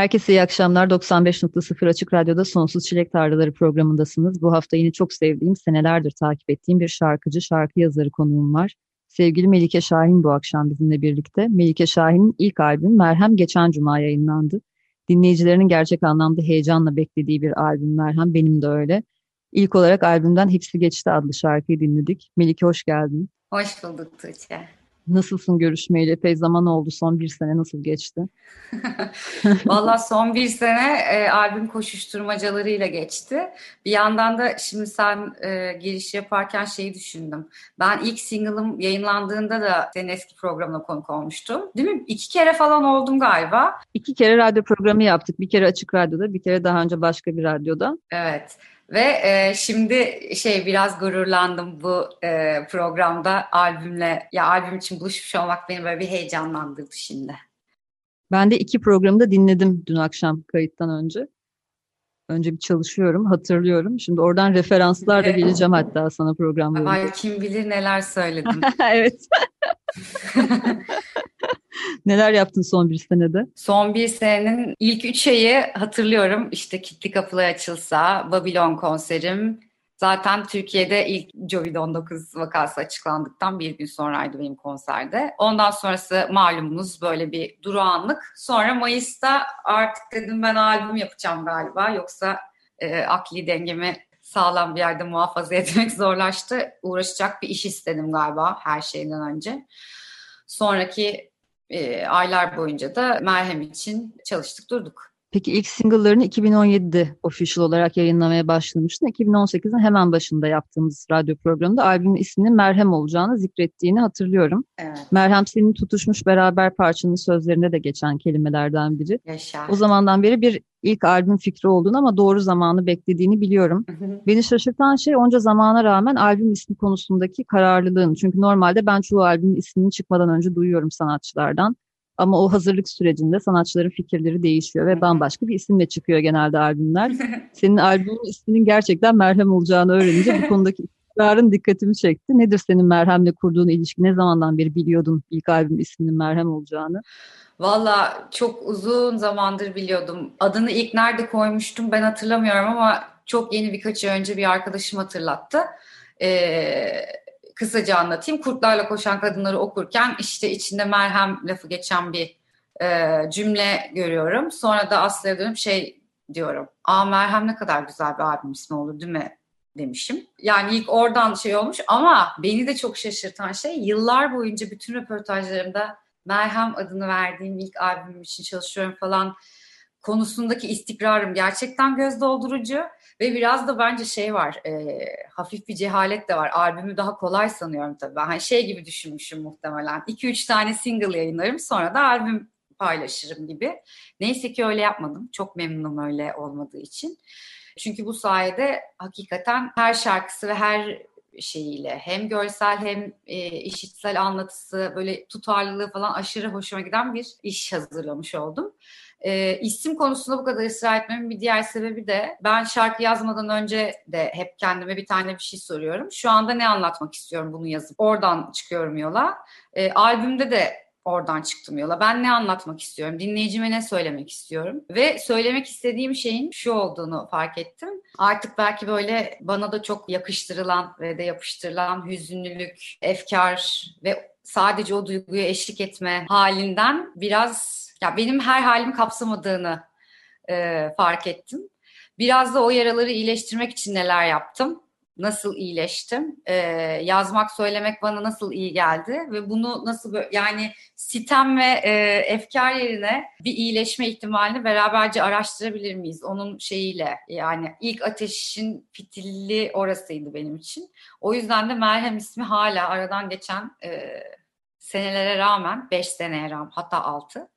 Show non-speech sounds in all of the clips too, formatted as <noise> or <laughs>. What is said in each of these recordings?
Herkese iyi akşamlar. 95.0 Açık Radyo'da Sonsuz Çilek Tarlaları programındasınız. Bu hafta yine çok sevdiğim, senelerdir takip ettiğim bir şarkıcı, şarkı yazarı konuğum var. Sevgili Melike Şahin bu akşam bizimle birlikte. Melike Şahin'in ilk albüm Merhem geçen cuma yayınlandı. Dinleyicilerinin gerçek anlamda heyecanla beklediği bir albüm Merhem. Benim de öyle. İlk olarak albümden Hepsi Geçti adlı şarkıyı dinledik. Melike hoş geldin. Hoş bulduk Tuğçe. Nasılsın görüşmeyle? Epey zaman oldu. Son bir sene nasıl geçti? <laughs> Valla son bir sene e, albüm koşuşturmacalarıyla geçti. Bir yandan da şimdi sen e, giriş yaparken şeyi düşündüm. Ben ilk single'ım yayınlandığında da senin eski programına konuk olmuştum. Değil mi? İki kere falan oldum galiba. İki kere radyo programı yaptık. Bir kere Açık Radyo'da, bir kere daha önce başka bir radyoda. Evet. Ve e, şimdi şey biraz gururlandım bu e, programda albümle ya albüm için buluşmuş olmak beni böyle bir heyecanlandırdı şimdi. Ben de iki programı da dinledim dün akşam kayıttan önce. Önce bir çalışıyorum, hatırlıyorum. Şimdi oradan referanslar da geleceğim hatta sana programda. Ay kim bilir neler söyledim. <laughs> evet. <laughs> Neler yaptın son bir senede? Son bir senenin ilk üç ayı hatırlıyorum. İşte Kitli Kapılar Açılsa, Babylon konserim. Zaten Türkiye'de ilk Covid-19 vakası açıklandıktan bir gün sonraydı benim konserde. Ondan sonrası malumunuz böyle bir durağanlık. Sonra Mayıs'ta artık dedim ben albüm yapacağım galiba. Yoksa e, akli dengemi sağlam bir yerde muhafaza <laughs> etmek zorlaştı. Uğraşacak bir iş istedim galiba her şeyden önce. Sonraki e, aylar boyunca da Merhem için çalıştık durduk. Peki ilk single'larını 2017'de official olarak yayınlamaya başlamıştın. 2018'in hemen başında yaptığımız radyo programında albümün isminin Merhem olacağını zikrettiğini hatırlıyorum. Evet. Merhem senin tutuşmuş beraber parçanın sözlerinde de geçen kelimelerden biri. Yaşa. O zamandan beri bir ilk albüm fikri olduğunu ama doğru zamanı beklediğini biliyorum. Beni şaşırtan şey onca zamana rağmen albüm ismi konusundaki kararlılığın. Çünkü normalde ben çoğu albümün isminin çıkmadan önce duyuyorum sanatçılardan. Ama o hazırlık sürecinde sanatçıların fikirleri değişiyor ve bambaşka bir isimle çıkıyor genelde albümler. <laughs> Senin albümün isminin gerçekten merhem olacağını öğrenince bu konudaki ısrarın dikkatimi çekti. Nedir senin merhemle kurduğun ilişki? Ne zamandan beri biliyordun ilk albüm isminin merhem olacağını? Valla çok uzun zamandır biliyordum. Adını ilk nerede koymuştum ben hatırlamıyorum ama çok yeni birkaç ay önce bir arkadaşım hatırlattı. Ee, kısaca anlatayım. Kurtlarla koşan kadınları okurken işte içinde merhem lafı geçen bir e, cümle görüyorum. Sonra da Aslı'ya dönüp şey diyorum. Aa merhem ne kadar güzel bir albüm ismi olur değil mi? demişim. Yani ilk oradan şey olmuş ama beni de çok şaşırtan şey yıllar boyunca bütün röportajlarımda Merhem adını verdiğim ilk albümüm için çalışıyorum falan konusundaki istikrarım gerçekten göz doldurucu ve biraz da bence şey var e, hafif bir cehalet de var. Albümü daha kolay sanıyorum tabii. Ben hani şey gibi düşünmüşüm muhtemelen. 2-3 tane single yayınlarım sonra da albüm paylaşırım gibi. Neyse ki öyle yapmadım. Çok memnunum öyle olmadığı için. Çünkü bu sayede hakikaten her şarkısı ve her şeyiyle hem görsel hem e, işitsel anlatısı böyle tutarlılığı falan aşırı hoşuma giden bir iş hazırlamış oldum. E, isim konusunda bu kadar ısrar etmemin bir diğer sebebi de ben şarkı yazmadan önce de hep kendime bir tane bir şey soruyorum. Şu anda ne anlatmak istiyorum bunu yazıp oradan çıkıyorum yola. E, albümde de oradan çıktım yola. Ben ne anlatmak istiyorum? Dinleyicime ne söylemek istiyorum? Ve söylemek istediğim şeyin şu olduğunu fark ettim. Artık belki böyle bana da çok yakıştırılan ve de yapıştırılan hüzünlülük, efkar ve sadece o duyguya eşlik etme halinden biraz ya benim her halimi kapsamadığını e, fark ettim. Biraz da o yaraları iyileştirmek için neler yaptım nasıl iyileştim? Ee, yazmak, söylemek bana nasıl iyi geldi ve bunu nasıl böyle, yani sitem ve e, efkar yerine bir iyileşme ihtimalini beraberce araştırabilir miyiz? Onun şeyiyle yani ilk ateşin fitilli orasıydı benim için. O yüzden de Merhem ismi hala aradan geçen e, senelere rağmen 5 seneye rağmen hatta 6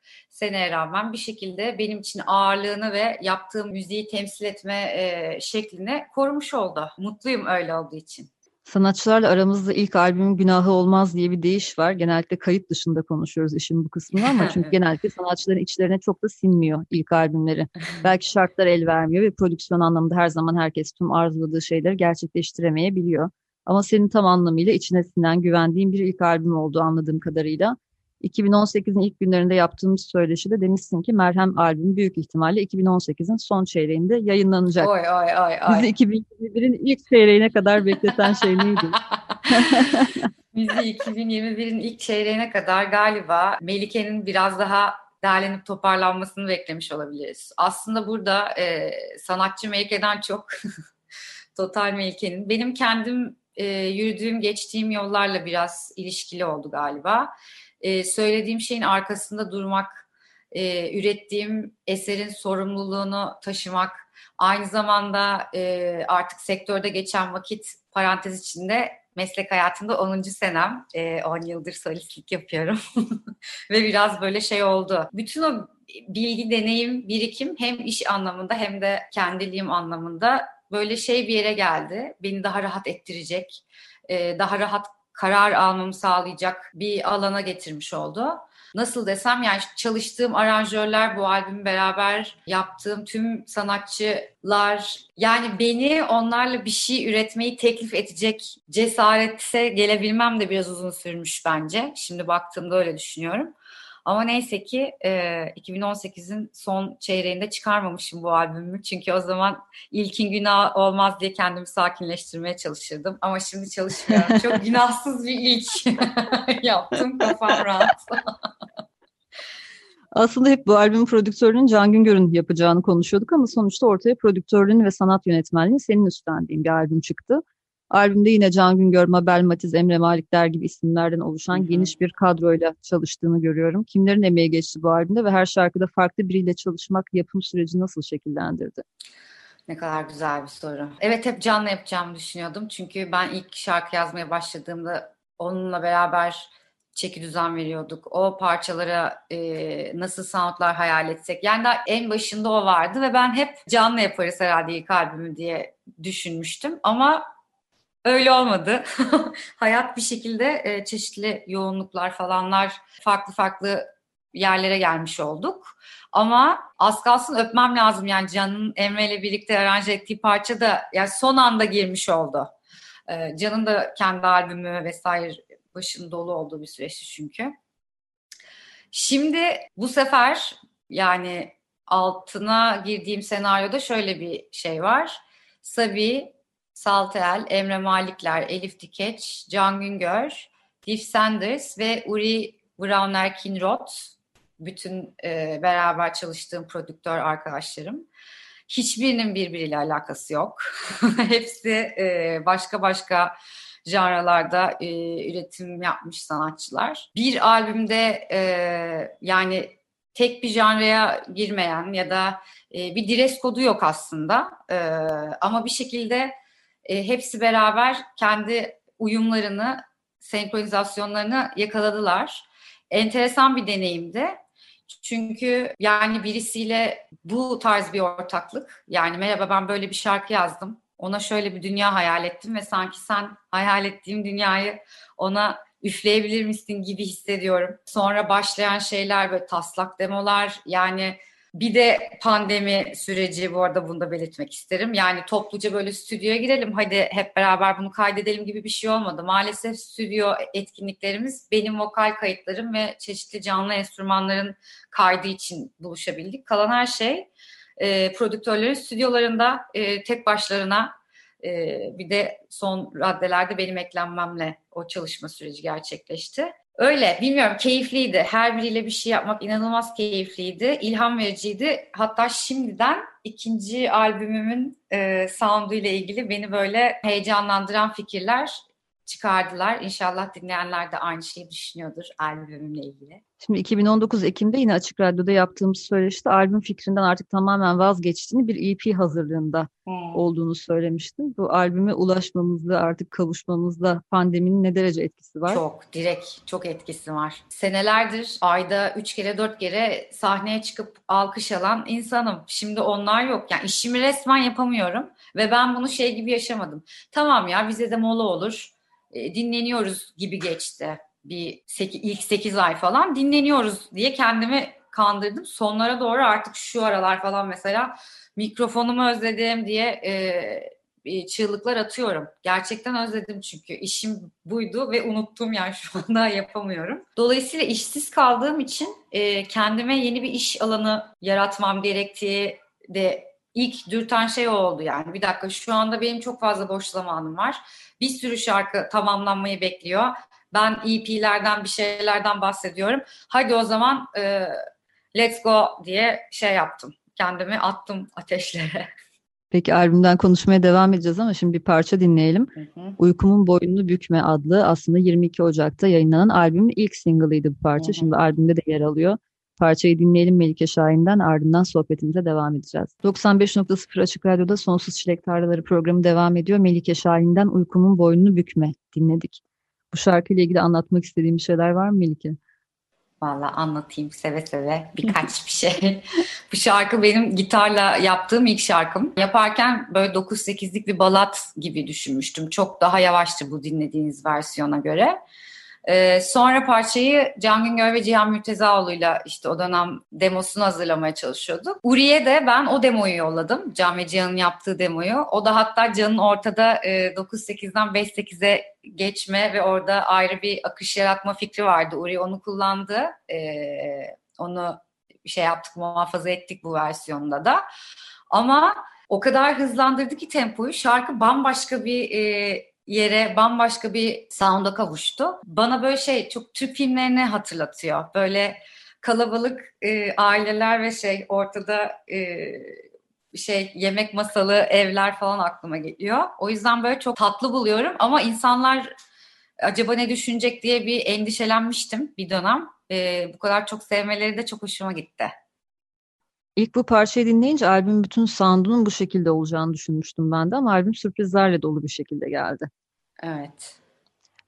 seneye rağmen bir şekilde benim için ağırlığını ve yaptığım müziği temsil etme e, şeklini korumuş oldu. Mutluyum öyle olduğu için. Sanatçılarla aramızda ilk albümün günahı olmaz diye bir deyiş var. Genellikle kayıt dışında konuşuyoruz işin bu kısmını ama çünkü <laughs> genellikle sanatçıların içlerine çok da sinmiyor ilk albümleri. <laughs> Belki şartlar el vermiyor ve prodüksiyon anlamında her zaman herkes tüm arzuladığı şeyleri gerçekleştiremeyebiliyor. Ama senin tam anlamıyla içine sinen, güvendiğin bir ilk albüm olduğu anladığım kadarıyla. 2018'in ilk günlerinde yaptığımız söyleşide demişsin ki Merhem albümü büyük ihtimalle 2018'in son çeyreğinde yayınlanacak. Oy oy oy oy. Bizi 2021'in ilk çeyreğine kadar bekleten şey neydi? <laughs> Bizi 2021'in ilk çeyreğine kadar galiba Melike'nin biraz daha derlenip toparlanmasını beklemiş olabiliriz. Aslında burada e, sanatçı Melike'den çok <laughs> Total Melike'nin benim kendim e, yürüdüğüm, geçtiğim yollarla biraz ilişkili oldu galiba. E, söylediğim şeyin arkasında durmak, e, ürettiğim eserin sorumluluğunu taşımak, aynı zamanda e, artık sektörde geçen vakit parantez içinde meslek hayatında 10. senem, e, 10 yıldır solistlik yapıyorum <laughs> ve biraz böyle şey oldu. Bütün o bilgi, deneyim, birikim hem iş anlamında hem de kendiliğim anlamında böyle şey bir yere geldi. Beni daha rahat ettirecek, e, daha rahat karar almamı sağlayacak bir alana getirmiş oldu. Nasıl desem yani çalıştığım aranjörler bu albümü beraber yaptığım tüm sanatçılar yani beni onlarla bir şey üretmeyi teklif edecek cesarete gelebilmem de biraz uzun sürmüş bence. Şimdi baktığımda öyle düşünüyorum. Ama neyse ki e, 2018'in son çeyreğinde çıkarmamışım bu albümü. Çünkü o zaman ilkin günah olmaz diye kendimi sakinleştirmeye çalışırdım. Ama şimdi çalışmıyorum. <laughs> Çok günahsız bir ilk <laughs> yaptım. Kafam rahat. Aslında hep bu albümün prodüktörünün Can Güngör'ün yapacağını konuşuyorduk ama sonuçta ortaya prodüktörlüğünü ve sanat yönetmenliğini senin üstlendiğin bir albüm çıktı. Albümde yine Can Güngör, Mabel Matiz, Emre Malikler gibi isimlerden oluşan Hı-hı. geniş bir kadroyla çalıştığını görüyorum. Kimlerin emeği geçti bu albümde ve her şarkıda farklı biriyle çalışmak yapım süreci nasıl şekillendirdi? Ne kadar güzel bir soru. Evet hep Can'la yapacağımı düşünüyordum. Çünkü ben ilk şarkı yazmaya başladığımda onunla beraber çeki düzen veriyorduk. O parçalara e, nasıl soundlar hayal etsek. Yani daha en başında o vardı ve ben hep canlı yaparız herhalde ilk albümü diye düşünmüştüm. Ama Öyle olmadı. <laughs> Hayat bir şekilde e, çeşitli yoğunluklar falanlar farklı farklı yerlere gelmiş olduk. Ama az kalsın öpmem lazım yani Can'ın Emre ile birlikte aranje ettiği parça da yani son anda girmiş oldu. E, Can'ın da kendi albümü vesaire başın dolu olduğu bir süreçti çünkü. Şimdi bu sefer yani altına girdiğim senaryoda şöyle bir şey var. Sabi Saltel, Emre Malikler, Elif Dikeç, Can Güngör, Div Sanders ve Uri Browner Kinroth bütün e, beraber çalıştığım prodüktör arkadaşlarım. Hiçbirinin birbiriyle alakası yok. <laughs> Hepsi e, başka başka janralarda e, üretim yapmış sanatçılar. Bir albümde e, yani tek bir janraya girmeyen ya da e, bir dress kodu yok aslında. E, ama bir şekilde e, hepsi beraber kendi uyumlarını, senkronizasyonlarını yakaladılar. Enteresan bir deneyimdi. Çünkü yani birisiyle bu tarz bir ortaklık, yani merhaba ben böyle bir şarkı yazdım, ona şöyle bir dünya hayal ettim ve sanki sen hayal ettiğim dünyayı ona üfleyebilir misin gibi hissediyorum. Sonra başlayan şeyler böyle taslak demolar, yani bir de pandemi süreci bu arada bunu da belirtmek isterim. Yani topluca böyle stüdyoya girelim hadi hep beraber bunu kaydedelim gibi bir şey olmadı. Maalesef stüdyo etkinliklerimiz benim vokal kayıtlarım ve çeşitli canlı enstrümanların kaydı için buluşabildik. Kalan her şey e, prodüktörlerin stüdyolarında e, tek başlarına e, bir de son raddelerde benim eklenmemle o çalışma süreci gerçekleşti. Öyle bilmiyorum keyifliydi. Her biriyle bir şey yapmak inanılmaz keyifliydi. ilham vericiydi. Hatta şimdiden ikinci albümümün e, sound'u ile ilgili beni böyle heyecanlandıran fikirler çıkardılar. İnşallah dinleyenler de aynı şeyi düşünüyordur albümümle ilgili. Şimdi 2019 Ekim'de yine Açık Radyo'da yaptığımız söyleşte albüm fikrinden artık tamamen vazgeçtiğini bir EP hazırlığında hmm. olduğunu söylemiştin. Bu albüme ulaşmamızda artık kavuşmamızda pandeminin ne derece etkisi var? Çok, direkt çok etkisi var. Senelerdir ayda üç kere dört kere sahneye çıkıp alkış alan insanım. Şimdi onlar yok. Yani işimi resmen yapamıyorum ve ben bunu şey gibi yaşamadım. Tamam ya bize de mola olur e, dinleniyoruz gibi geçti. Bir seki, ilk 8 ay falan dinleniyoruz diye kendimi kandırdım. Sonlara doğru artık şu aralar falan mesela mikrofonumu özledim diye e, çığlıklar atıyorum. Gerçekten özledim çünkü işim buydu ve unuttum yani şu anda yapamıyorum. Dolayısıyla işsiz kaldığım için e, kendime yeni bir iş alanı yaratmam gerektiği de ilk dürten şey oldu yani. Bir dakika şu anda benim çok fazla boş zamanım var. Bir sürü şarkı tamamlanmayı bekliyor. Ben EP'lerden bir şeylerden bahsediyorum. Hadi o zaman e, let's go diye şey yaptım. Kendimi attım ateşlere. Peki albümden konuşmaya devam edeceğiz ama şimdi bir parça dinleyelim. Hı hı. Uykumun Boynunu Bükme adlı aslında 22 Ocak'ta yayınlanan albümün ilk single'ıydı bu parça. Hı hı. Şimdi albümde de yer alıyor. Parçayı dinleyelim Melike Şahin'den ardından sohbetimize devam edeceğiz. 95.0 Açık Radyo'da Sonsuz Çilek Tarlaları programı devam ediyor. Melike Şahin'den Uykumun Boynunu Bükme dinledik. Bu şarkıyla ilgili anlatmak istediğim bir şeyler var mı Melike? Valla anlatayım seve seve <laughs> birkaç bir şey. Bu şarkı benim gitarla yaptığım ilk şarkım. Yaparken böyle 9-8'lik bir balat gibi düşünmüştüm. Çok daha yavaştı bu dinlediğiniz versiyona göre. Ee, sonra parçayı Can Güngör ve Cihan Mürtezaoğlu'yla işte o dönem demosunu hazırlamaya çalışıyorduk. Uri'ye de ben o demoyu yolladım. Can ve Cihan'ın yaptığı demoyu. O da hatta Can'ın ortada e, 9-8'den 5-8'e geçme ve orada ayrı bir akış yaratma fikri vardı. Uri onu kullandı. E, onu şey yaptık, muhafaza ettik bu versiyonda da. Ama o kadar hızlandırdı ki tempoyu. Şarkı bambaşka bir e, yere bambaşka bir sound'a kavuştu. Bana böyle şey çok Türk filmlerini hatırlatıyor. Böyle kalabalık e, aileler ve şey ortada e, şey yemek masalı evler falan aklıma geliyor. O yüzden böyle çok tatlı buluyorum ama insanlar acaba ne düşünecek diye bir endişelenmiştim bir dönem. E, bu kadar çok sevmeleri de çok hoşuma gitti. İlk bu parçayı dinleyince albüm bütün sound'unun bu şekilde olacağını düşünmüştüm ben de ama albüm sürprizlerle dolu bir şekilde geldi. Evet.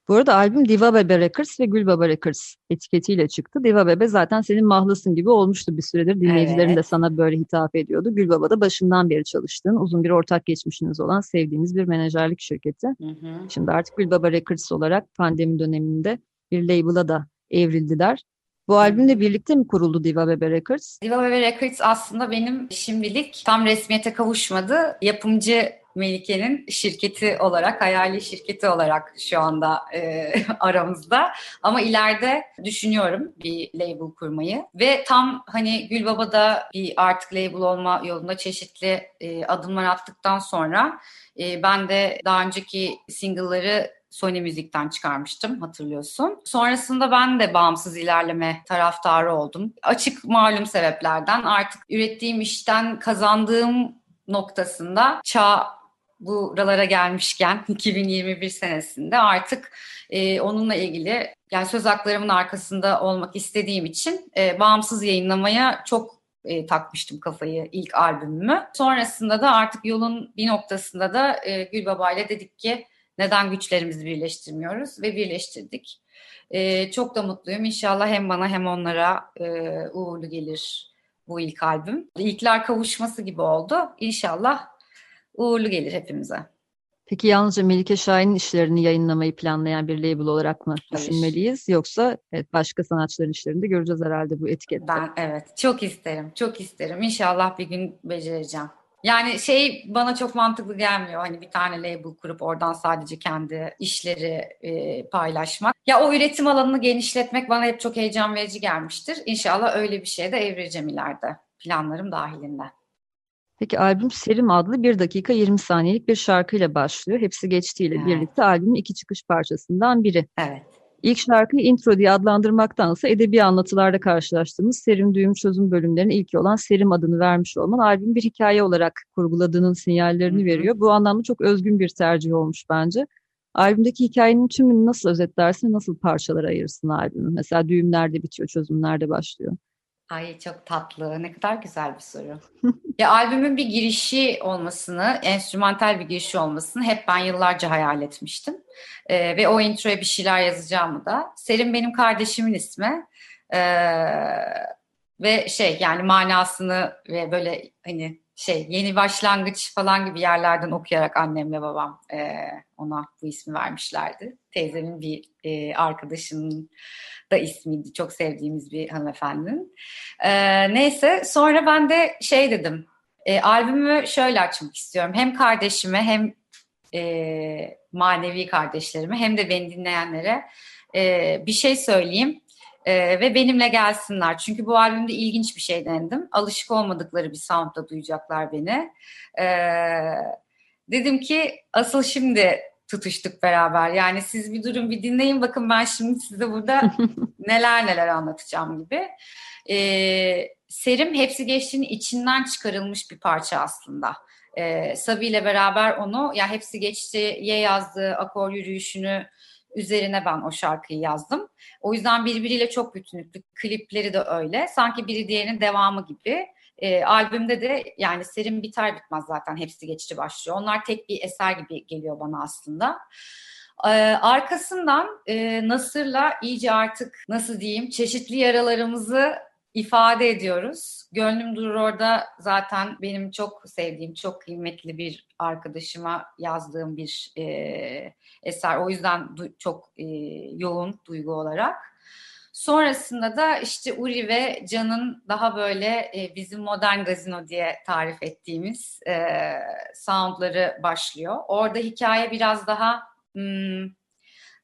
Bu arada albüm Diva Bebe Records ve Gül Baba Records etiketiyle çıktı. Diva Bebe zaten senin mahlasın gibi olmuştu bir süredir. Dinleyicilerin evet. de sana böyle hitap ediyordu. Gül Baba da başından beri çalıştığın, uzun bir ortak geçmişiniz olan sevdiğiniz bir menajerlik şirketi. Hı hı. Şimdi artık Gül Baba Records olarak pandemi döneminde bir label'a da evrildiler. Bu albümle birlikte mi kuruldu Diva Bebe Records? Diva Bebe Records aslında benim şimdilik tam resmiyete kavuşmadı. Yapımcı Melike'nin şirketi olarak, hayali şirketi olarak şu anda e, <laughs> aramızda. Ama ileride düşünüyorum bir label kurmayı. Ve tam hani Gülbaba'da bir artık label olma yolunda çeşitli e, adımlar attıktan sonra e, ben de daha önceki single'ları Sony Müzik'ten çıkarmıştım hatırlıyorsun. Sonrasında ben de bağımsız ilerleme taraftarı oldum. Açık malum sebeplerden artık ürettiğim işten kazandığım noktasında çağ buralara gelmişken <laughs> 2021 senesinde artık e, onunla ilgili yani söz haklarımın arkasında olmak istediğim için e, bağımsız yayınlamaya çok e, takmıştım kafayı ilk albümümü. Sonrasında da artık yolun bir noktasında da e, Gülbaba ile dedik ki neden güçlerimizi birleştirmiyoruz ve birleştirdik. E, çok da mutluyum. İnşallah hem bana hem onlara e, uğurlu gelir bu ilk albüm. İlkler kavuşması gibi oldu. İnşallah uğurlu gelir hepimize. Peki yalnızca Melike Şahin'in işlerini yayınlamayı planlayan bir label olarak mı Hayır. düşünmeliyiz? Yoksa evet, başka sanatçıların işlerini de göreceğiz herhalde bu etikette. Ben evet çok isterim, çok isterim. İnşallah bir gün becereceğim. Yani şey bana çok mantıklı gelmiyor. Hani bir tane label kurup oradan sadece kendi işleri e, paylaşmak. Ya o üretim alanını genişletmek bana hep çok heyecan verici gelmiştir. İnşallah öyle bir şeye de evireceğim ileride. Planlarım dahilinde. Peki albüm Serim adlı 1 dakika 20 saniyelik bir şarkıyla başlıyor. Hepsi geçtiğiyle evet. birlikte albümün iki çıkış parçasından biri. Evet. İlk şarkıyı intro diye adlandırmaktansa edebi anlatılarda karşılaştığımız Serim Düğüm Çözüm bölümlerinin ilki olan Serim adını vermiş olman albüm bir hikaye olarak kurguladığının sinyallerini Hı-hı. veriyor. Bu anlamda çok özgün bir tercih olmuş bence. Albümdeki hikayenin tümünü nasıl özetlersin, nasıl parçalara ayırırsın albümü? Mesela düğüm nerede bitiyor, çözüm nerede başlıyor? Ay çok tatlı. Ne kadar güzel bir soru. <laughs> ya albümün bir girişi olmasını, enstrümantal bir girişi olmasını hep ben yıllarca hayal etmiştim. Ee, ve o introya bir şeyler yazacağımı da. Selim benim kardeşimin ismi. Ee, ve şey yani manasını ve böyle hani şey yeni başlangıç falan gibi yerlerden okuyarak annemle babam e, ona bu ismi vermişlerdi. Teyzemin bir e, arkadaşının da ismiydi. Çok sevdiğimiz bir hanımefendinin. E, neyse sonra ben de şey dedim. E, albümü şöyle açmak istiyorum. Hem kardeşime hem e, manevi kardeşlerime hem de beni dinleyenlere e, bir şey söyleyeyim. Ee, ve benimle gelsinler. Çünkü bu albümde ilginç bir şey denedim. Alışık olmadıkları bir soundda duyacaklar beni. Ee, dedim ki asıl şimdi tutuştuk beraber. Yani siz bir durun bir dinleyin bakın ben şimdi size burada <laughs> neler neler anlatacağım gibi. Ee, Serim hepsi geçtiğinin içinden çıkarılmış bir parça aslında. Ee, Sabi ile beraber onu ya hepsi geçtiye yazdığı akor yürüyüşünü üzerine ben o şarkıyı yazdım. O yüzden birbiriyle çok bütünlüklü. Klipleri de öyle. Sanki biri diğerinin devamı gibi. E, albümde de yani serim biter bitmez zaten hepsi geçici başlıyor. Onlar tek bir eser gibi geliyor bana aslında. Ee, arkasından e, Nasır'la iyice artık nasıl diyeyim çeşitli yaralarımızı ifade ediyoruz. Gönlüm durur orada zaten benim çok sevdiğim, çok kıymetli bir arkadaşıma yazdığım bir e, eser. O yüzden du- çok e, yoğun duygu olarak. Sonrasında da işte Uri ve Can'ın daha böyle e, bizim modern gazino diye tarif ettiğimiz e, soundları başlıyor. Orada hikaye biraz daha hmm,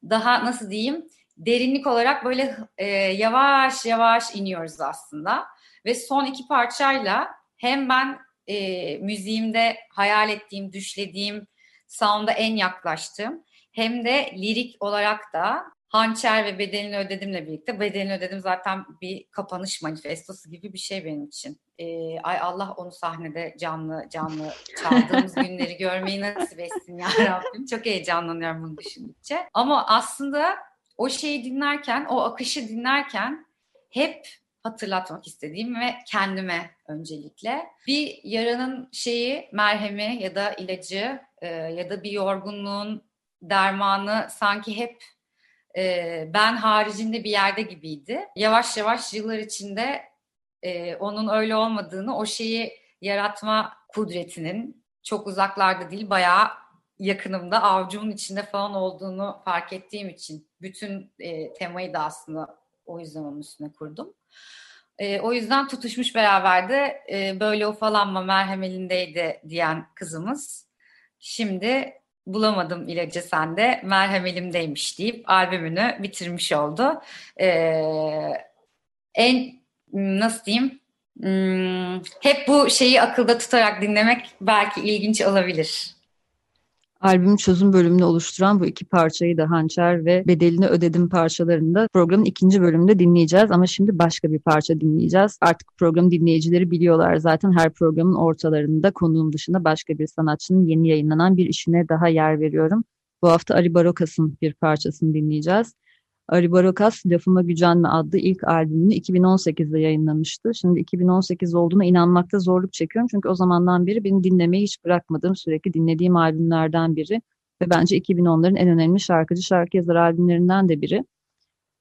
daha nasıl diyeyim derinlik olarak böyle e, yavaş yavaş iniyoruz aslında. Ve son iki parçayla hem ben e, müziğimde hayal ettiğim, düşlediğim sound'a en yaklaştım. Hem de lirik olarak da Hançer ve Bedelini Ödedim'le birlikte. Bedelini Ödedim zaten bir kapanış manifestosu gibi bir şey benim için. Ee, ay Allah onu sahnede canlı canlı çaldığımız <laughs> günleri görmeyi nasip etsin ya Rabbim. Çok heyecanlanıyorum bunu düşündükçe. Ama aslında o şeyi dinlerken, o akışı dinlerken hep hatırlatmak istediğim ve kendime öncelikle bir yaranın şeyi merhemi ya da ilacı e, ya da bir yorgunluğun dermanı sanki hep e, ben haricinde bir yerde gibiydi. Yavaş yavaş yıllar içinde e, onun öyle olmadığını, o şeyi yaratma kudretinin çok uzaklarda değil bayağı yakınımda avucumun içinde falan olduğunu fark ettiğim için bütün e, temayı da aslında o yüzden onun üstüne kurdum. E, o yüzden tutuşmuş beraberdi. E, böyle ufalanma merhem elindeydi diyen kızımız. Şimdi bulamadım ilacı sende merhem elimdeymiş deyip albümünü bitirmiş oldu. E, en nasıl diyeyim hmm, hep bu şeyi akılda tutarak dinlemek belki ilginç olabilir. Albüm çözüm bölümünü oluşturan bu iki parçayı da Hançer ve Bedelini Ödedim parçalarında programın ikinci bölümünde dinleyeceğiz. Ama şimdi başka bir parça dinleyeceğiz. Artık program dinleyicileri biliyorlar zaten her programın ortalarında konuğum dışında başka bir sanatçının yeni yayınlanan bir işine daha yer veriyorum. Bu hafta Ari Barokas'ın bir parçasını dinleyeceğiz. Ari Barokas Lafıma Gücenme adlı ilk albümünü 2018'de yayınlamıştı. Şimdi 2018 olduğuna inanmakta zorluk çekiyorum. Çünkü o zamandan beri beni dinlemeyi hiç bırakmadığım, sürekli dinlediğim albümlerden biri. Ve bence 2010'ların en önemli şarkıcı, şarkı yazar albümlerinden de biri.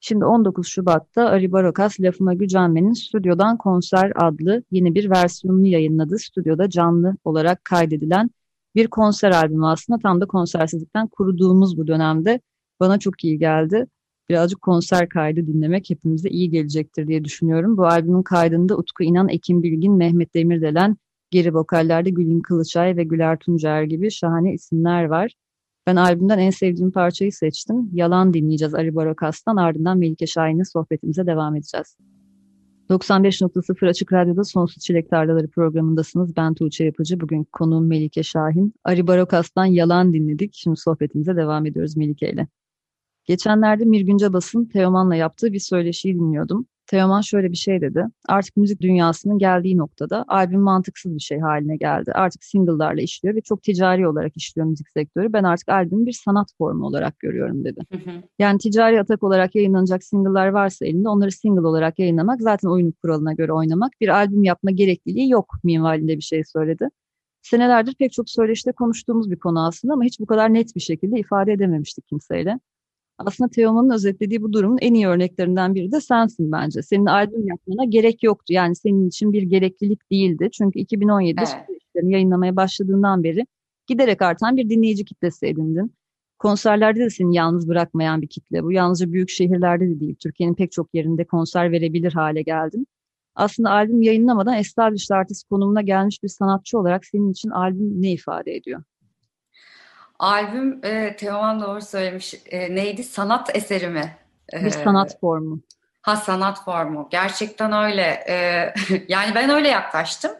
Şimdi 19 Şubat'ta Ari Barokas Lafıma Gücenme'nin Stüdyodan Konser adlı yeni bir versiyonunu yayınladı. Stüdyoda canlı olarak kaydedilen bir konser albümü aslında tam da konsersizlikten kuruduğumuz bu dönemde bana çok iyi geldi birazcık konser kaydı dinlemek hepimize iyi gelecektir diye düşünüyorum. Bu albümün kaydında Utku İnan, Ekim Bilgin, Mehmet Demirdelen, geri vokallerde Gülün Kılıçay ve Güler Tuncer gibi şahane isimler var. Ben albümden en sevdiğim parçayı seçtim. Yalan dinleyeceğiz Ali Barokas'tan ardından Melike Şahin'le sohbetimize devam edeceğiz. 95.0 Açık Radyo'da Sonsuz Çilek Tarlaları programındasınız. Ben Tuğçe Yapıcı. Bugün konuğum Melike Şahin. Ari Barokas'tan Yalan dinledik. Şimdi sohbetimize devam ediyoruz Melike ile. Geçenlerde Mirgün Cabas'ın Teoman'la yaptığı bir söyleşiyi dinliyordum. Teoman şöyle bir şey dedi. Artık müzik dünyasının geldiği noktada albüm mantıksız bir şey haline geldi. Artık single'larla işliyor ve çok ticari olarak işliyor müzik sektörü. Ben artık albümü bir sanat formu olarak görüyorum dedi. Yani ticari atak olarak yayınlanacak single'lar varsa elinde onları single olarak yayınlamak zaten oyunun kuralına göre oynamak. Bir albüm yapma gerekliliği yok minvalinde bir şey söyledi. Senelerdir pek çok söyleşide konuştuğumuz bir konu aslında ama hiç bu kadar net bir şekilde ifade edememiştik kimseyle. Aslında Teoman'ın özetlediği bu durumun en iyi örneklerinden biri de sensin bence. Senin albüm yapmana gerek yoktu. Yani senin için bir gereklilik değildi. Çünkü 2017'de evet. yayınlamaya başladığından beri giderek artan bir dinleyici kitlesi edindin. Konserlerde de seni yalnız bırakmayan bir kitle. Bu yalnızca büyük şehirlerde de değil. Türkiye'nin pek çok yerinde konser verebilir hale geldin. Aslında albüm yayınlamadan established artist konumuna gelmiş bir sanatçı olarak senin için albüm ne ifade ediyor? Albüm e, Teoman doğru söylemiş. E, neydi? Sanat eseri mi? E, bir sanat formu. Ha sanat formu. Gerçekten öyle. E, <laughs> yani ben öyle yaklaştım.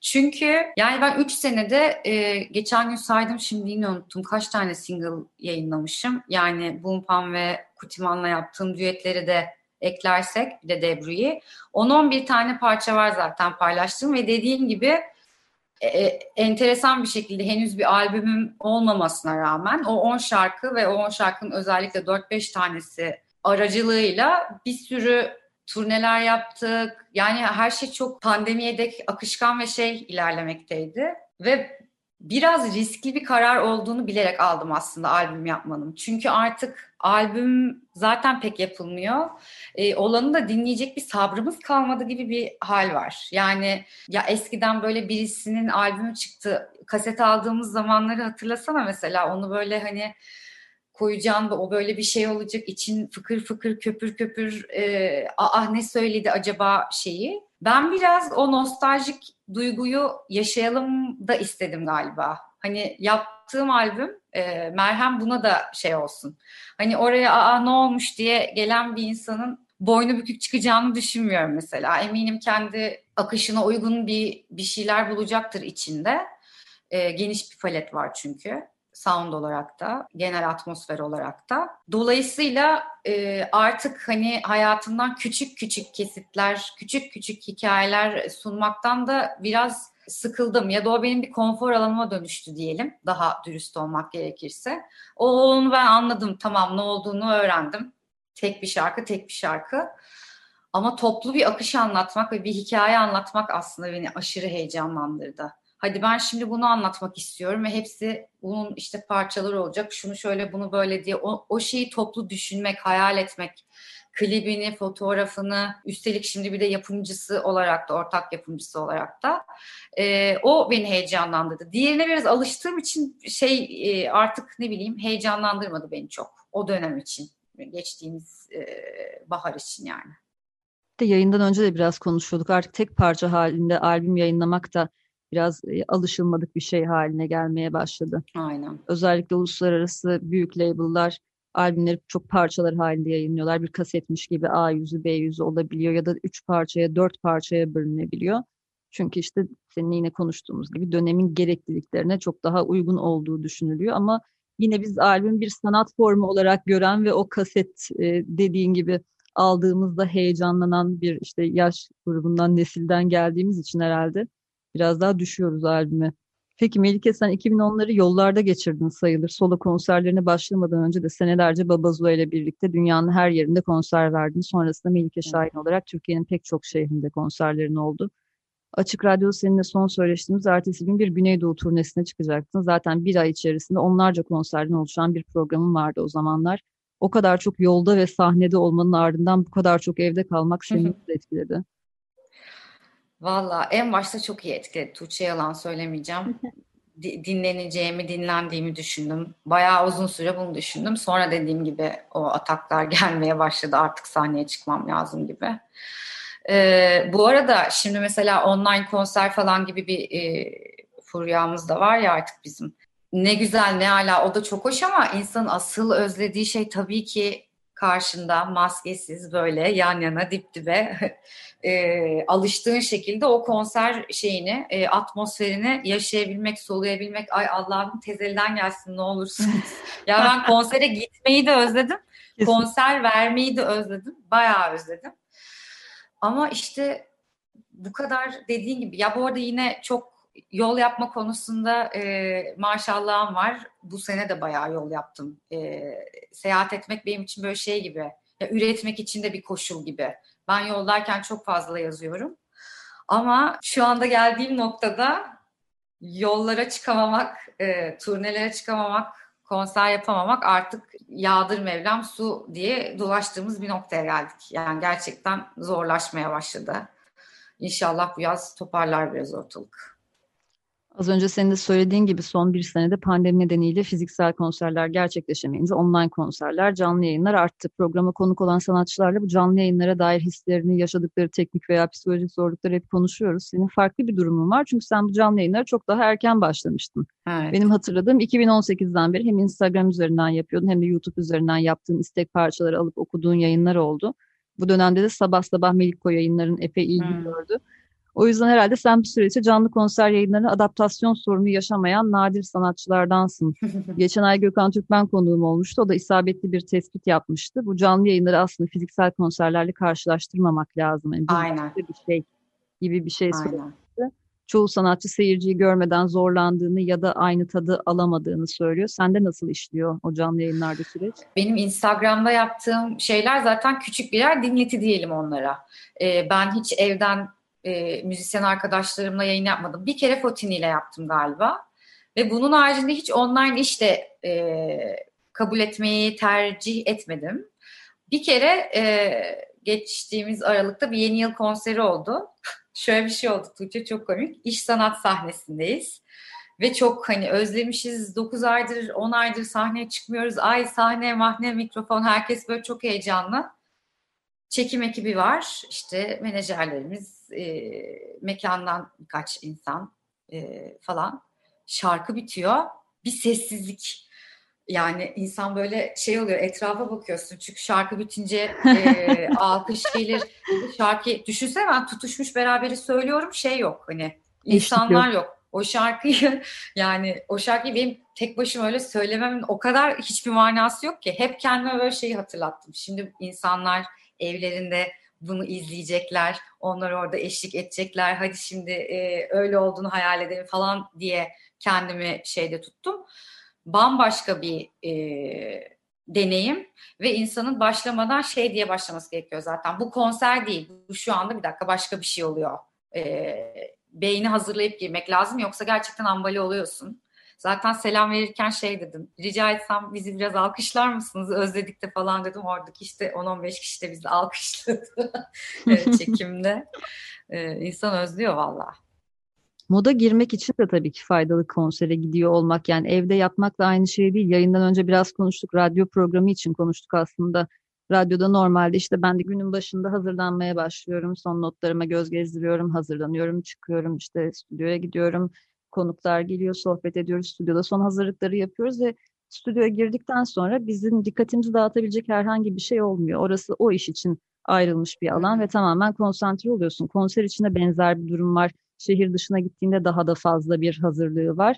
Çünkü yani ben 3 senede e, geçen gün saydım şimdi yine unuttum kaç tane single yayınlamışım. Yani Bumpam ve Kutiman'la yaptığım düetleri de eklersek bir de Debru'yu 10-11 tane parça var zaten paylaştım ve dediğim gibi e, e, enteresan bir şekilde henüz bir albümüm olmamasına rağmen o 10 şarkı ve o 10 şarkının özellikle 4-5 tanesi aracılığıyla bir sürü turneler yaptık. Yani her şey çok pandemiye dek akışkan ve şey ilerlemekteydi. Ve biraz riskli bir karar olduğunu bilerek aldım aslında albüm yapmanın. Çünkü artık albüm zaten pek yapılmıyor. Ee, olanı da dinleyecek bir sabrımız kalmadı gibi bir hal var. Yani ya eskiden böyle birisinin albümü çıktı, kaset aldığımız zamanları hatırlasana mesela onu böyle hani koyacağın da o böyle bir şey olacak için fıkır fıkır köpür köpür e, ah ne söyledi acaba şeyi. Ben biraz o nostaljik duyguyu yaşayalım da istedim galiba. Hani yaptığım albüm e, Merhem buna da şey olsun. Hani oraya aa ne olmuş diye gelen bir insanın boynu bükük çıkacağını düşünmüyorum mesela. Eminim kendi akışına uygun bir bir şeyler bulacaktır içinde. E, geniş bir palet var çünkü sound olarak da, genel atmosfer olarak da. Dolayısıyla e, artık hani hayatımdan küçük küçük kesitler, küçük küçük hikayeler sunmaktan da biraz sıkıldım ya da o benim bir konfor alanıma dönüştü diyelim daha dürüst olmak gerekirse. O onu ben anladım tamam ne olduğunu öğrendim. Tek bir şarkı tek bir şarkı. Ama toplu bir akış anlatmak ve bir hikaye anlatmak aslında beni aşırı heyecanlandırdı. Hadi ben şimdi bunu anlatmak istiyorum ve hepsi bunun işte parçaları olacak. Şunu şöyle bunu böyle diye o, o şeyi toplu düşünmek, hayal etmek, klibini, fotoğrafını, üstelik şimdi bir de yapımcısı olarak da, ortak yapımcısı olarak da e, o beni heyecanlandırdı. Diğerine biraz alıştığım için şey e, artık ne bileyim heyecanlandırmadı beni çok o dönem için, geçtiğimiz e, bahar için yani. De yayından önce de biraz konuşuyorduk. Artık tek parça halinde albüm yayınlamak da biraz e, alışılmadık bir şey haline gelmeye başladı. Aynen. Özellikle uluslararası büyük label'lar albümleri çok parçalar halinde yayınlıyorlar. Bir kasetmiş gibi A yüzü B yüzü olabiliyor ya da üç parçaya dört parçaya bölünebiliyor. Çünkü işte seninle yine konuştuğumuz gibi dönemin gerekliliklerine çok daha uygun olduğu düşünülüyor ama yine biz albüm bir sanat formu olarak gören ve o kaset e, dediğin gibi aldığımızda heyecanlanan bir işte yaş grubundan nesilden geldiğimiz için herhalde Biraz daha düşüyoruz albüme. Peki Melike sen 2010'ları yollarda geçirdin sayılır. Solo konserlerine başlamadan önce de senelerce Babazula ile birlikte dünyanın her yerinde konser verdin. Sonrasında Melike Şahin olarak Türkiye'nin pek çok şehrinde konserlerin oldu. Açık Radyo seninle son söyleştiğimiz ertesi gün bir Güneydoğu turnesine çıkacaktın. Zaten bir ay içerisinde onlarca konserden oluşan bir programın vardı o zamanlar. O kadar çok yolda ve sahnede olmanın ardından bu kadar çok evde kalmak seni nasıl etkiledi? Valla en başta çok iyi etkiledi. Tuğçe yalan söylemeyeceğim. <laughs> dinleneceğimi, dinlendiğimi düşündüm. Bayağı uzun süre bunu düşündüm. Sonra dediğim gibi o ataklar <laughs> gelmeye başladı. Artık sahneye çıkmam lazım gibi. Ee, bu arada şimdi mesela online konser falan gibi bir e, furyamız da var ya artık bizim. Ne güzel ne hala o da çok hoş ama insanın asıl özlediği şey tabii ki karşında maskesiz böyle yan yana dip dibe <laughs> e, alıştığın şekilde o konser şeyini, e, atmosferini yaşayabilmek, soluyabilmek. Ay Allah'ım tezelden gelsin ne olursunuz. <laughs> ya ben konsere gitmeyi de özledim. Kesin. Konser vermeyi de özledim. Bayağı özledim. Ama işte bu kadar dediğin gibi ya bu arada yine çok yol yapma konusunda e, maşallahım var. Bu sene de bayağı yol yaptım. E, seyahat etmek benim için böyle şey gibi. Ya, üretmek için de bir koşul gibi. Ben yoldayken çok fazla yazıyorum. Ama şu anda geldiğim noktada yollara çıkamamak, e, turnelere çıkamamak, konser yapamamak artık yağdır Mevlam su diye dolaştığımız bir noktaya geldik. Yani gerçekten zorlaşmaya başladı. İnşallah bu yaz toparlar biraz ortalık. Az önce senin de söylediğin gibi son bir senede pandemi nedeniyle fiziksel konserler gerçekleşemeyince online konserler, canlı yayınlar arttı. Programa konuk olan sanatçılarla bu canlı yayınlara dair hislerini, yaşadıkları teknik veya psikolojik zorlukları hep konuşuyoruz. Senin farklı bir durumun var çünkü sen bu canlı yayınlara çok daha erken başlamıştın. Evet. Benim hatırladığım 2018'den beri hem Instagram üzerinden yapıyordun hem de YouTube üzerinden yaptığın istek parçaları alıp okuduğun yayınlar oldu. Bu dönemde de sabah sabah Melikko yayınların epey ilgi hmm. gördü. O yüzden herhalde sen bu süreçte canlı konser yayınlarına adaptasyon sorunu yaşamayan nadir sanatçılardansın. <laughs> Geçen ay Gökhan Türkmen konuğum olmuştu. O da isabetli bir tespit yapmıştı. Bu canlı yayınları aslında fiziksel konserlerle karşılaştırmamak lazım. Yani Aynen. Bir şey gibi bir şey söylemişti. Çoğu sanatçı seyirciyi görmeden zorlandığını ya da aynı tadı alamadığını söylüyor. Sende nasıl işliyor o canlı yayınlarda süreç? Benim Instagram'da yaptığım şeyler zaten küçük birer dinleti diyelim onlara. Ee, ben hiç evden e, müzisyen arkadaşlarımla yayın yapmadım. Bir kere Fotini ile yaptım galiba. Ve bunun haricinde hiç online iş de e, kabul etmeyi tercih etmedim. Bir kere e, geçtiğimiz Aralık'ta bir yeni yıl konseri oldu. <laughs> Şöyle bir şey oldu Tuğçe çok komik. İş sanat sahnesindeyiz. Ve çok hani özlemişiz. 9 aydır, 10 aydır sahneye çıkmıyoruz. Ay sahne, mahne, mikrofon herkes böyle çok heyecanlı. Çekim ekibi var. İşte menajerlerimiz, e, mekandan birkaç insan e, falan. Şarkı bitiyor. Bir sessizlik. Yani insan böyle şey oluyor etrafa bakıyorsun çünkü şarkı bitince e, <laughs> alkış gelir. Şarkı düşünsene ben tutuşmuş beraberi söylüyorum şey yok hani insanlar yok. yok. O şarkıyı <laughs> yani o şarkıyı benim tek başıma öyle söylememin o kadar hiçbir manası yok ki. Hep kendime böyle şeyi hatırlattım. Şimdi insanlar evlerinde bunu izleyecekler, onlar orada eşlik edecekler. Hadi şimdi e, öyle olduğunu hayal edelim falan diye kendimi şeyde tuttum. Bambaşka bir e, deneyim ve insanın başlamadan şey diye başlaması gerekiyor zaten. Bu konser değil, bu şu anda bir dakika başka bir şey oluyor. E, beyni hazırlayıp girmek lazım yoksa gerçekten ambali oluyorsun. Zaten selam verirken şey dedim. Rica etsem bizi biraz alkışlar mısınız? Özledik de falan dedim. Oradaki işte 10-15 kişi de bizi <laughs> alkışladı <laughs> çekimde. Ee, insan özlüyor valla. Moda girmek için de tabii ki faydalı konsere gidiyor olmak. Yani evde yapmakla aynı şey değil. Yayından önce biraz konuştuk. Radyo programı için konuştuk aslında. Radyoda normalde işte ben de günün başında hazırlanmaya başlıyorum. Son notlarıma göz gezdiriyorum, hazırlanıyorum, çıkıyorum, işte stüdyoya gidiyorum konuklar geliyor, sohbet ediyoruz stüdyoda. Son hazırlıkları yapıyoruz ve stüdyoya girdikten sonra bizim dikkatimizi dağıtabilecek herhangi bir şey olmuyor. Orası o iş için ayrılmış bir alan ve tamamen konsantre oluyorsun. Konser içinde benzer bir durum var. Şehir dışına gittiğinde daha da fazla bir hazırlığı var.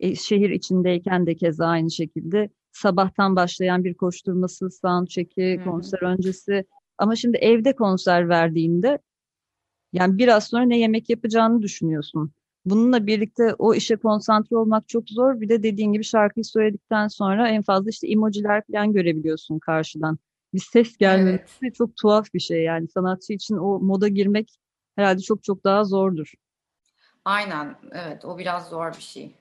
E, şehir içindeyken de keza aynı şekilde sabahtan başlayan bir koşturması, soundcheck'i, konser öncesi. Ama şimdi evde konser verdiğinde yani biraz sonra ne yemek yapacağını düşünüyorsun. Bununla birlikte o işe konsantre olmak çok zor. Bir de dediğin gibi şarkıyı söyledikten sonra en fazla işte emojiler falan görebiliyorsun karşıdan. Bir ses gelmesi evet. çok tuhaf bir şey yani. Sanatçı için o moda girmek herhalde çok çok daha zordur. Aynen evet o biraz zor bir şey.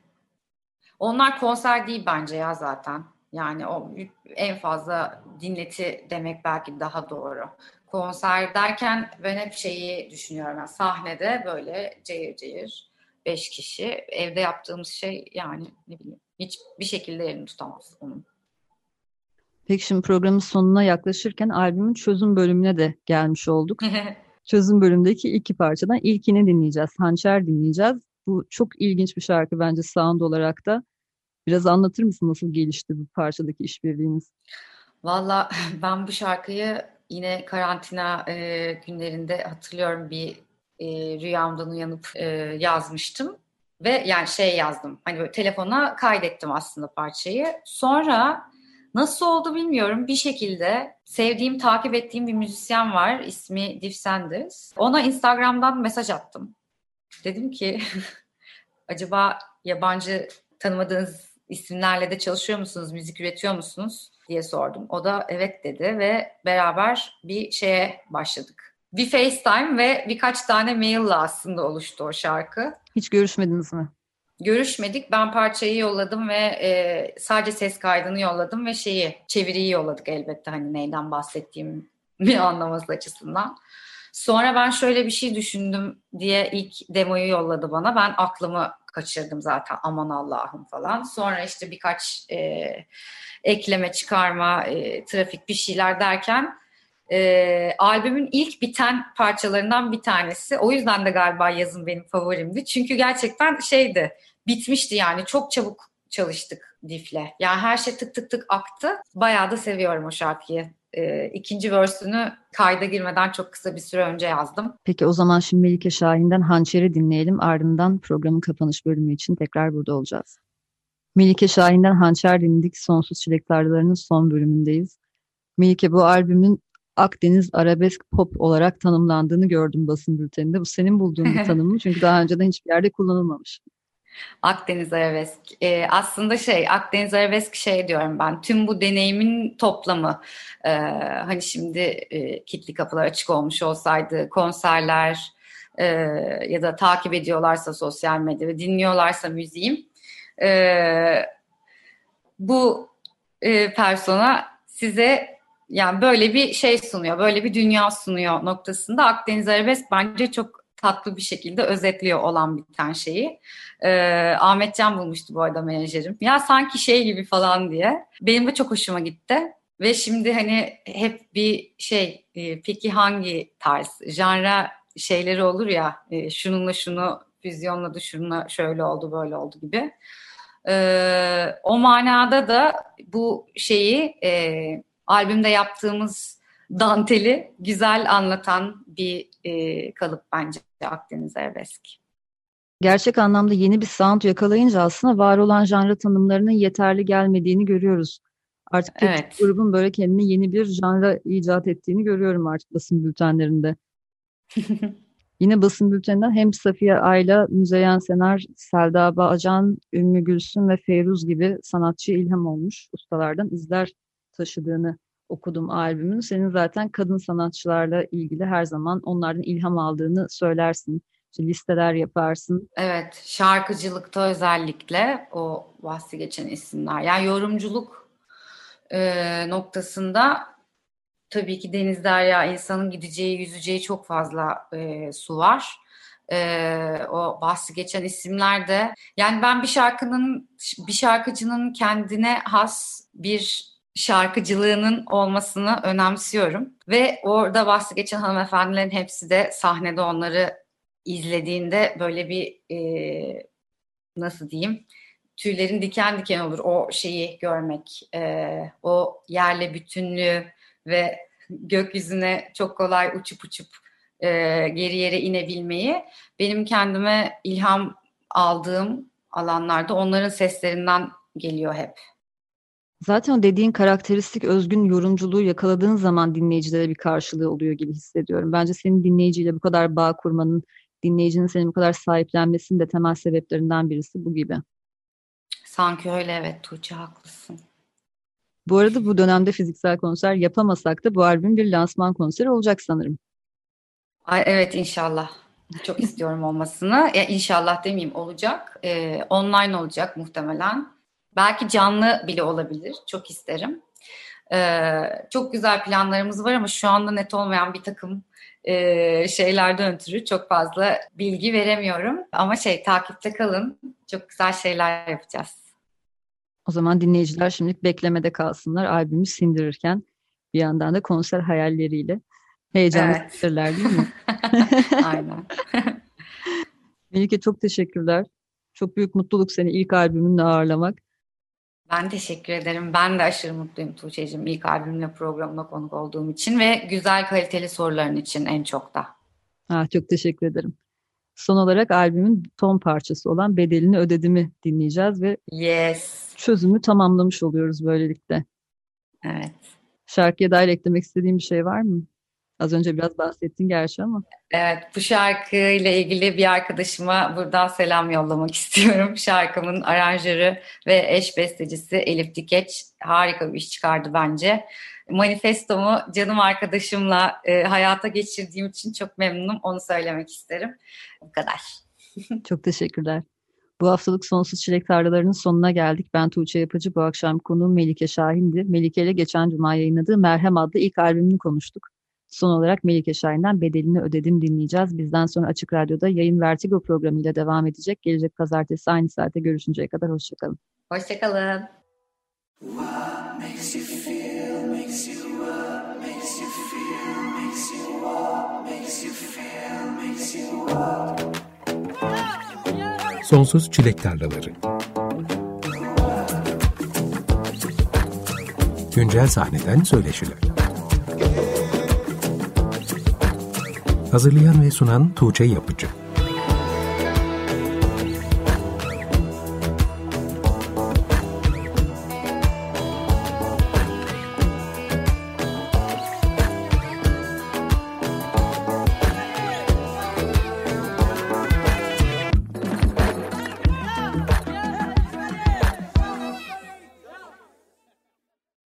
Onlar konser değil bence ya zaten. Yani o en fazla dinleti demek belki daha doğru. Konser derken ben hep şeyi düşünüyorum. Yani sahnede böyle cayır cayır beş kişi. Evde yaptığımız şey yani ne bileyim hiçbir şekilde yerini tutamaz onun. Peki şimdi programın sonuna yaklaşırken albümün çözüm bölümüne de gelmiş olduk. <laughs> çözüm bölümdeki iki parçadan ilkini dinleyeceğiz. Hançer dinleyeceğiz. Bu çok ilginç bir şarkı bence sound olarak da. Biraz anlatır mısın nasıl gelişti bu parçadaki işbirliğiniz? Valla <laughs> ben bu şarkıyı yine karantina e, günlerinde hatırlıyorum bir e, rüyamdan uyanıp e, yazmıştım. Ve yani şey yazdım. Hani böyle telefona kaydettim aslında parçayı. Sonra Nasıl oldu bilmiyorum. Bir şekilde sevdiğim, takip ettiğim bir müzisyen var. İsmi Div Sanders. Ona Instagram'dan mesaj attım. Dedim ki <laughs> acaba yabancı tanımadığınız isimlerle de çalışıyor musunuz, müzik üretiyor musunuz diye sordum. O da evet dedi ve beraber bir şeye başladık. Bir FaceTime ve birkaç tane maille aslında oluştu o şarkı. Hiç görüşmediniz mi? Görüşmedik. Ben parçayı yolladım ve e, sadece ses kaydını yolladım ve şeyi çeviriyi yolladık elbette hani neyden bahsettiğimi <laughs> anlaması açısından. Sonra ben şöyle bir şey düşündüm diye ilk demoyu yolladı bana. Ben aklımı kaçırdım zaten aman Allah'ım falan. Sonra işte birkaç e, ekleme, çıkarma, e, trafik bir şeyler derken e, albümün ilk biten parçalarından bir tanesi. O yüzden de galiba yazın benim favorimdi. Çünkü gerçekten şeydi, bitmişti yani çok çabuk çalıştık Dif'le. Yani her şey tık tık tık aktı. Bayağı da seviyorum o şarkıyı. E, ikinci versünü kayda girmeden çok kısa bir süre önce yazdım. Peki o zaman şimdi Melike Şahin'den Hançer'i dinleyelim. Ardından programın kapanış bölümü için tekrar burada olacağız. Melike Şahin'den Hançer dinledik. Sonsuz Çilek Tarlaları'nın son bölümündeyiz. Melike bu albümün Akdeniz arabesk pop olarak tanımlandığını gördüm basın bülteninde. Bu senin bulduğun bir <laughs> tanım mı? Çünkü daha önceden hiçbir yerde kullanılmamış. Akdeniz arabesk. Ee, aslında şey Akdeniz arabesk şey diyorum ben. Tüm bu deneyimin toplamı. Ee, hani şimdi e, kitli kapılar açık olmuş olsaydı konserler e, ya da takip ediyorlarsa sosyal medyada dinliyorlarsa müziğim e, bu e, persona size yani böyle bir şey sunuyor, böyle bir dünya sunuyor noktasında Akdeniz Arabesk bence çok tatlı bir şekilde özetliyor olan biten şeyi. Ee, Ahmet Can bulmuştu bu arada menajerim. Ya sanki şey gibi falan diye. Benim de çok hoşuma gitti. Ve şimdi hani hep bir şey, e, peki hangi tarz, janra şeyleri olur ya, e, şununla şunu füzyonladı, şununla şöyle oldu, böyle oldu gibi. E, o manada da bu şeyi e, albümde yaptığımız danteli güzel anlatan bir e, kalıp bence Akdeniz Arabesk. Gerçek anlamda yeni bir sound yakalayınca aslında var olan janra tanımlarının yeterli gelmediğini görüyoruz. Artık evet. grubun böyle kendine yeni bir janra icat ettiğini görüyorum artık basın bültenlerinde. <laughs> Yine basın bülteninden hem Safiye Ayla, Müzeyyen Senar, Selda Bağcan, Ümmü Gülsün ve Feyruz gibi sanatçı ilham olmuş ustalardan izler taşıdığını okudum albümün. Senin zaten kadın sanatçılarla ilgili her zaman onlardan ilham aldığını söylersin. İşte listeler yaparsın. Evet, şarkıcılıkta özellikle o bahsi geçen isimler. Yani yorumculuk e, noktasında tabii ki deniz derya insanın gideceği, yüzeceği çok fazla e, su var. E, o bahsi geçen isimler de yani ben bir şarkının bir şarkıcının kendine has bir şarkıcılığının olmasını önemsiyorum. Ve orada bahsi geçen hanımefendilerin hepsi de sahnede onları izlediğinde böyle bir e, nasıl diyeyim tüylerin diken diken olur o şeyi görmek. E, o yerle bütünlüğü ve gökyüzüne çok kolay uçup uçup e, geri yere inebilmeyi benim kendime ilham aldığım alanlarda onların seslerinden geliyor hep. Zaten dediğin karakteristik özgün yorumculuğu yakaladığın zaman dinleyicilere bir karşılığı oluyor gibi hissediyorum. Bence senin dinleyiciyle bu kadar bağ kurmanın, dinleyicinin seni bu kadar sahiplenmesinin de temel sebeplerinden birisi bu gibi. Sanki öyle evet Tuğçe haklısın. Bu arada bu dönemde fiziksel konser yapamasak da bu albüm bir lansman konseri olacak sanırım. Ay, evet inşallah. Çok istiyorum olmasını. Ya inşallah demeyeyim olacak. Ee, online olacak muhtemelen. Belki canlı bile olabilir. Çok isterim. Ee, çok güzel planlarımız var ama şu anda net olmayan bir takım e, şeylerden ötürü çok fazla bilgi veremiyorum. Ama şey takipte kalın. Çok güzel şeyler yapacağız. O zaman dinleyiciler şimdilik beklemede kalsınlar albümü sindirirken bir yandan da konser hayalleriyle heyecanlı evet. değil mi? <laughs> Aynen. <laughs> Melike çok teşekkürler. Çok büyük mutluluk seni ilk albümünle ağırlamak. Ben teşekkür ederim. Ben de aşırı mutluyum Tuğçe'cim ilk albümle programına konuk olduğum için ve güzel kaliteli soruların için en çok da. Ah, çok teşekkür ederim. Son olarak albümün son parçası olan Bedelini Ödedim'i dinleyeceğiz ve yes. çözümü tamamlamış oluyoruz böylelikle. Evet. Şarkıya dair eklemek istediğin bir şey var mı? Az önce biraz bahsettin gerçi ama. Evet, bu şarkıyla ilgili bir arkadaşıma buradan selam yollamak <laughs> istiyorum. Şarkımın aranjörü ve eş bestecisi Elif Dikeç harika bir iş çıkardı bence. Manifestomu canım arkadaşımla e, hayata geçirdiğim için çok memnunum. Onu söylemek isterim. Bu kadar. <laughs> çok teşekkürler. Bu haftalık Sonsuz Çilek Tarlalarının sonuna geldik. Ben Tuğçe Yapıcı. Bu akşam konuğum Melike Şahin'di. Melike ile geçen cuma yayınladığı Merhem adlı ilk albümünü konuştuk. Son olarak Melike Şahin'den Bedelini Ödedim dinleyeceğiz. Bizden sonra Açık Radyo'da yayın Vertigo programıyla devam edecek. Gelecek pazartesi aynı saate görüşünceye kadar hoşçakalın. Hoşçakalın. Sonsuz Çilek Tarlaları Güncel sahneden söyleşiler Hazırlayan ve sunan Tuğçe Yapıcı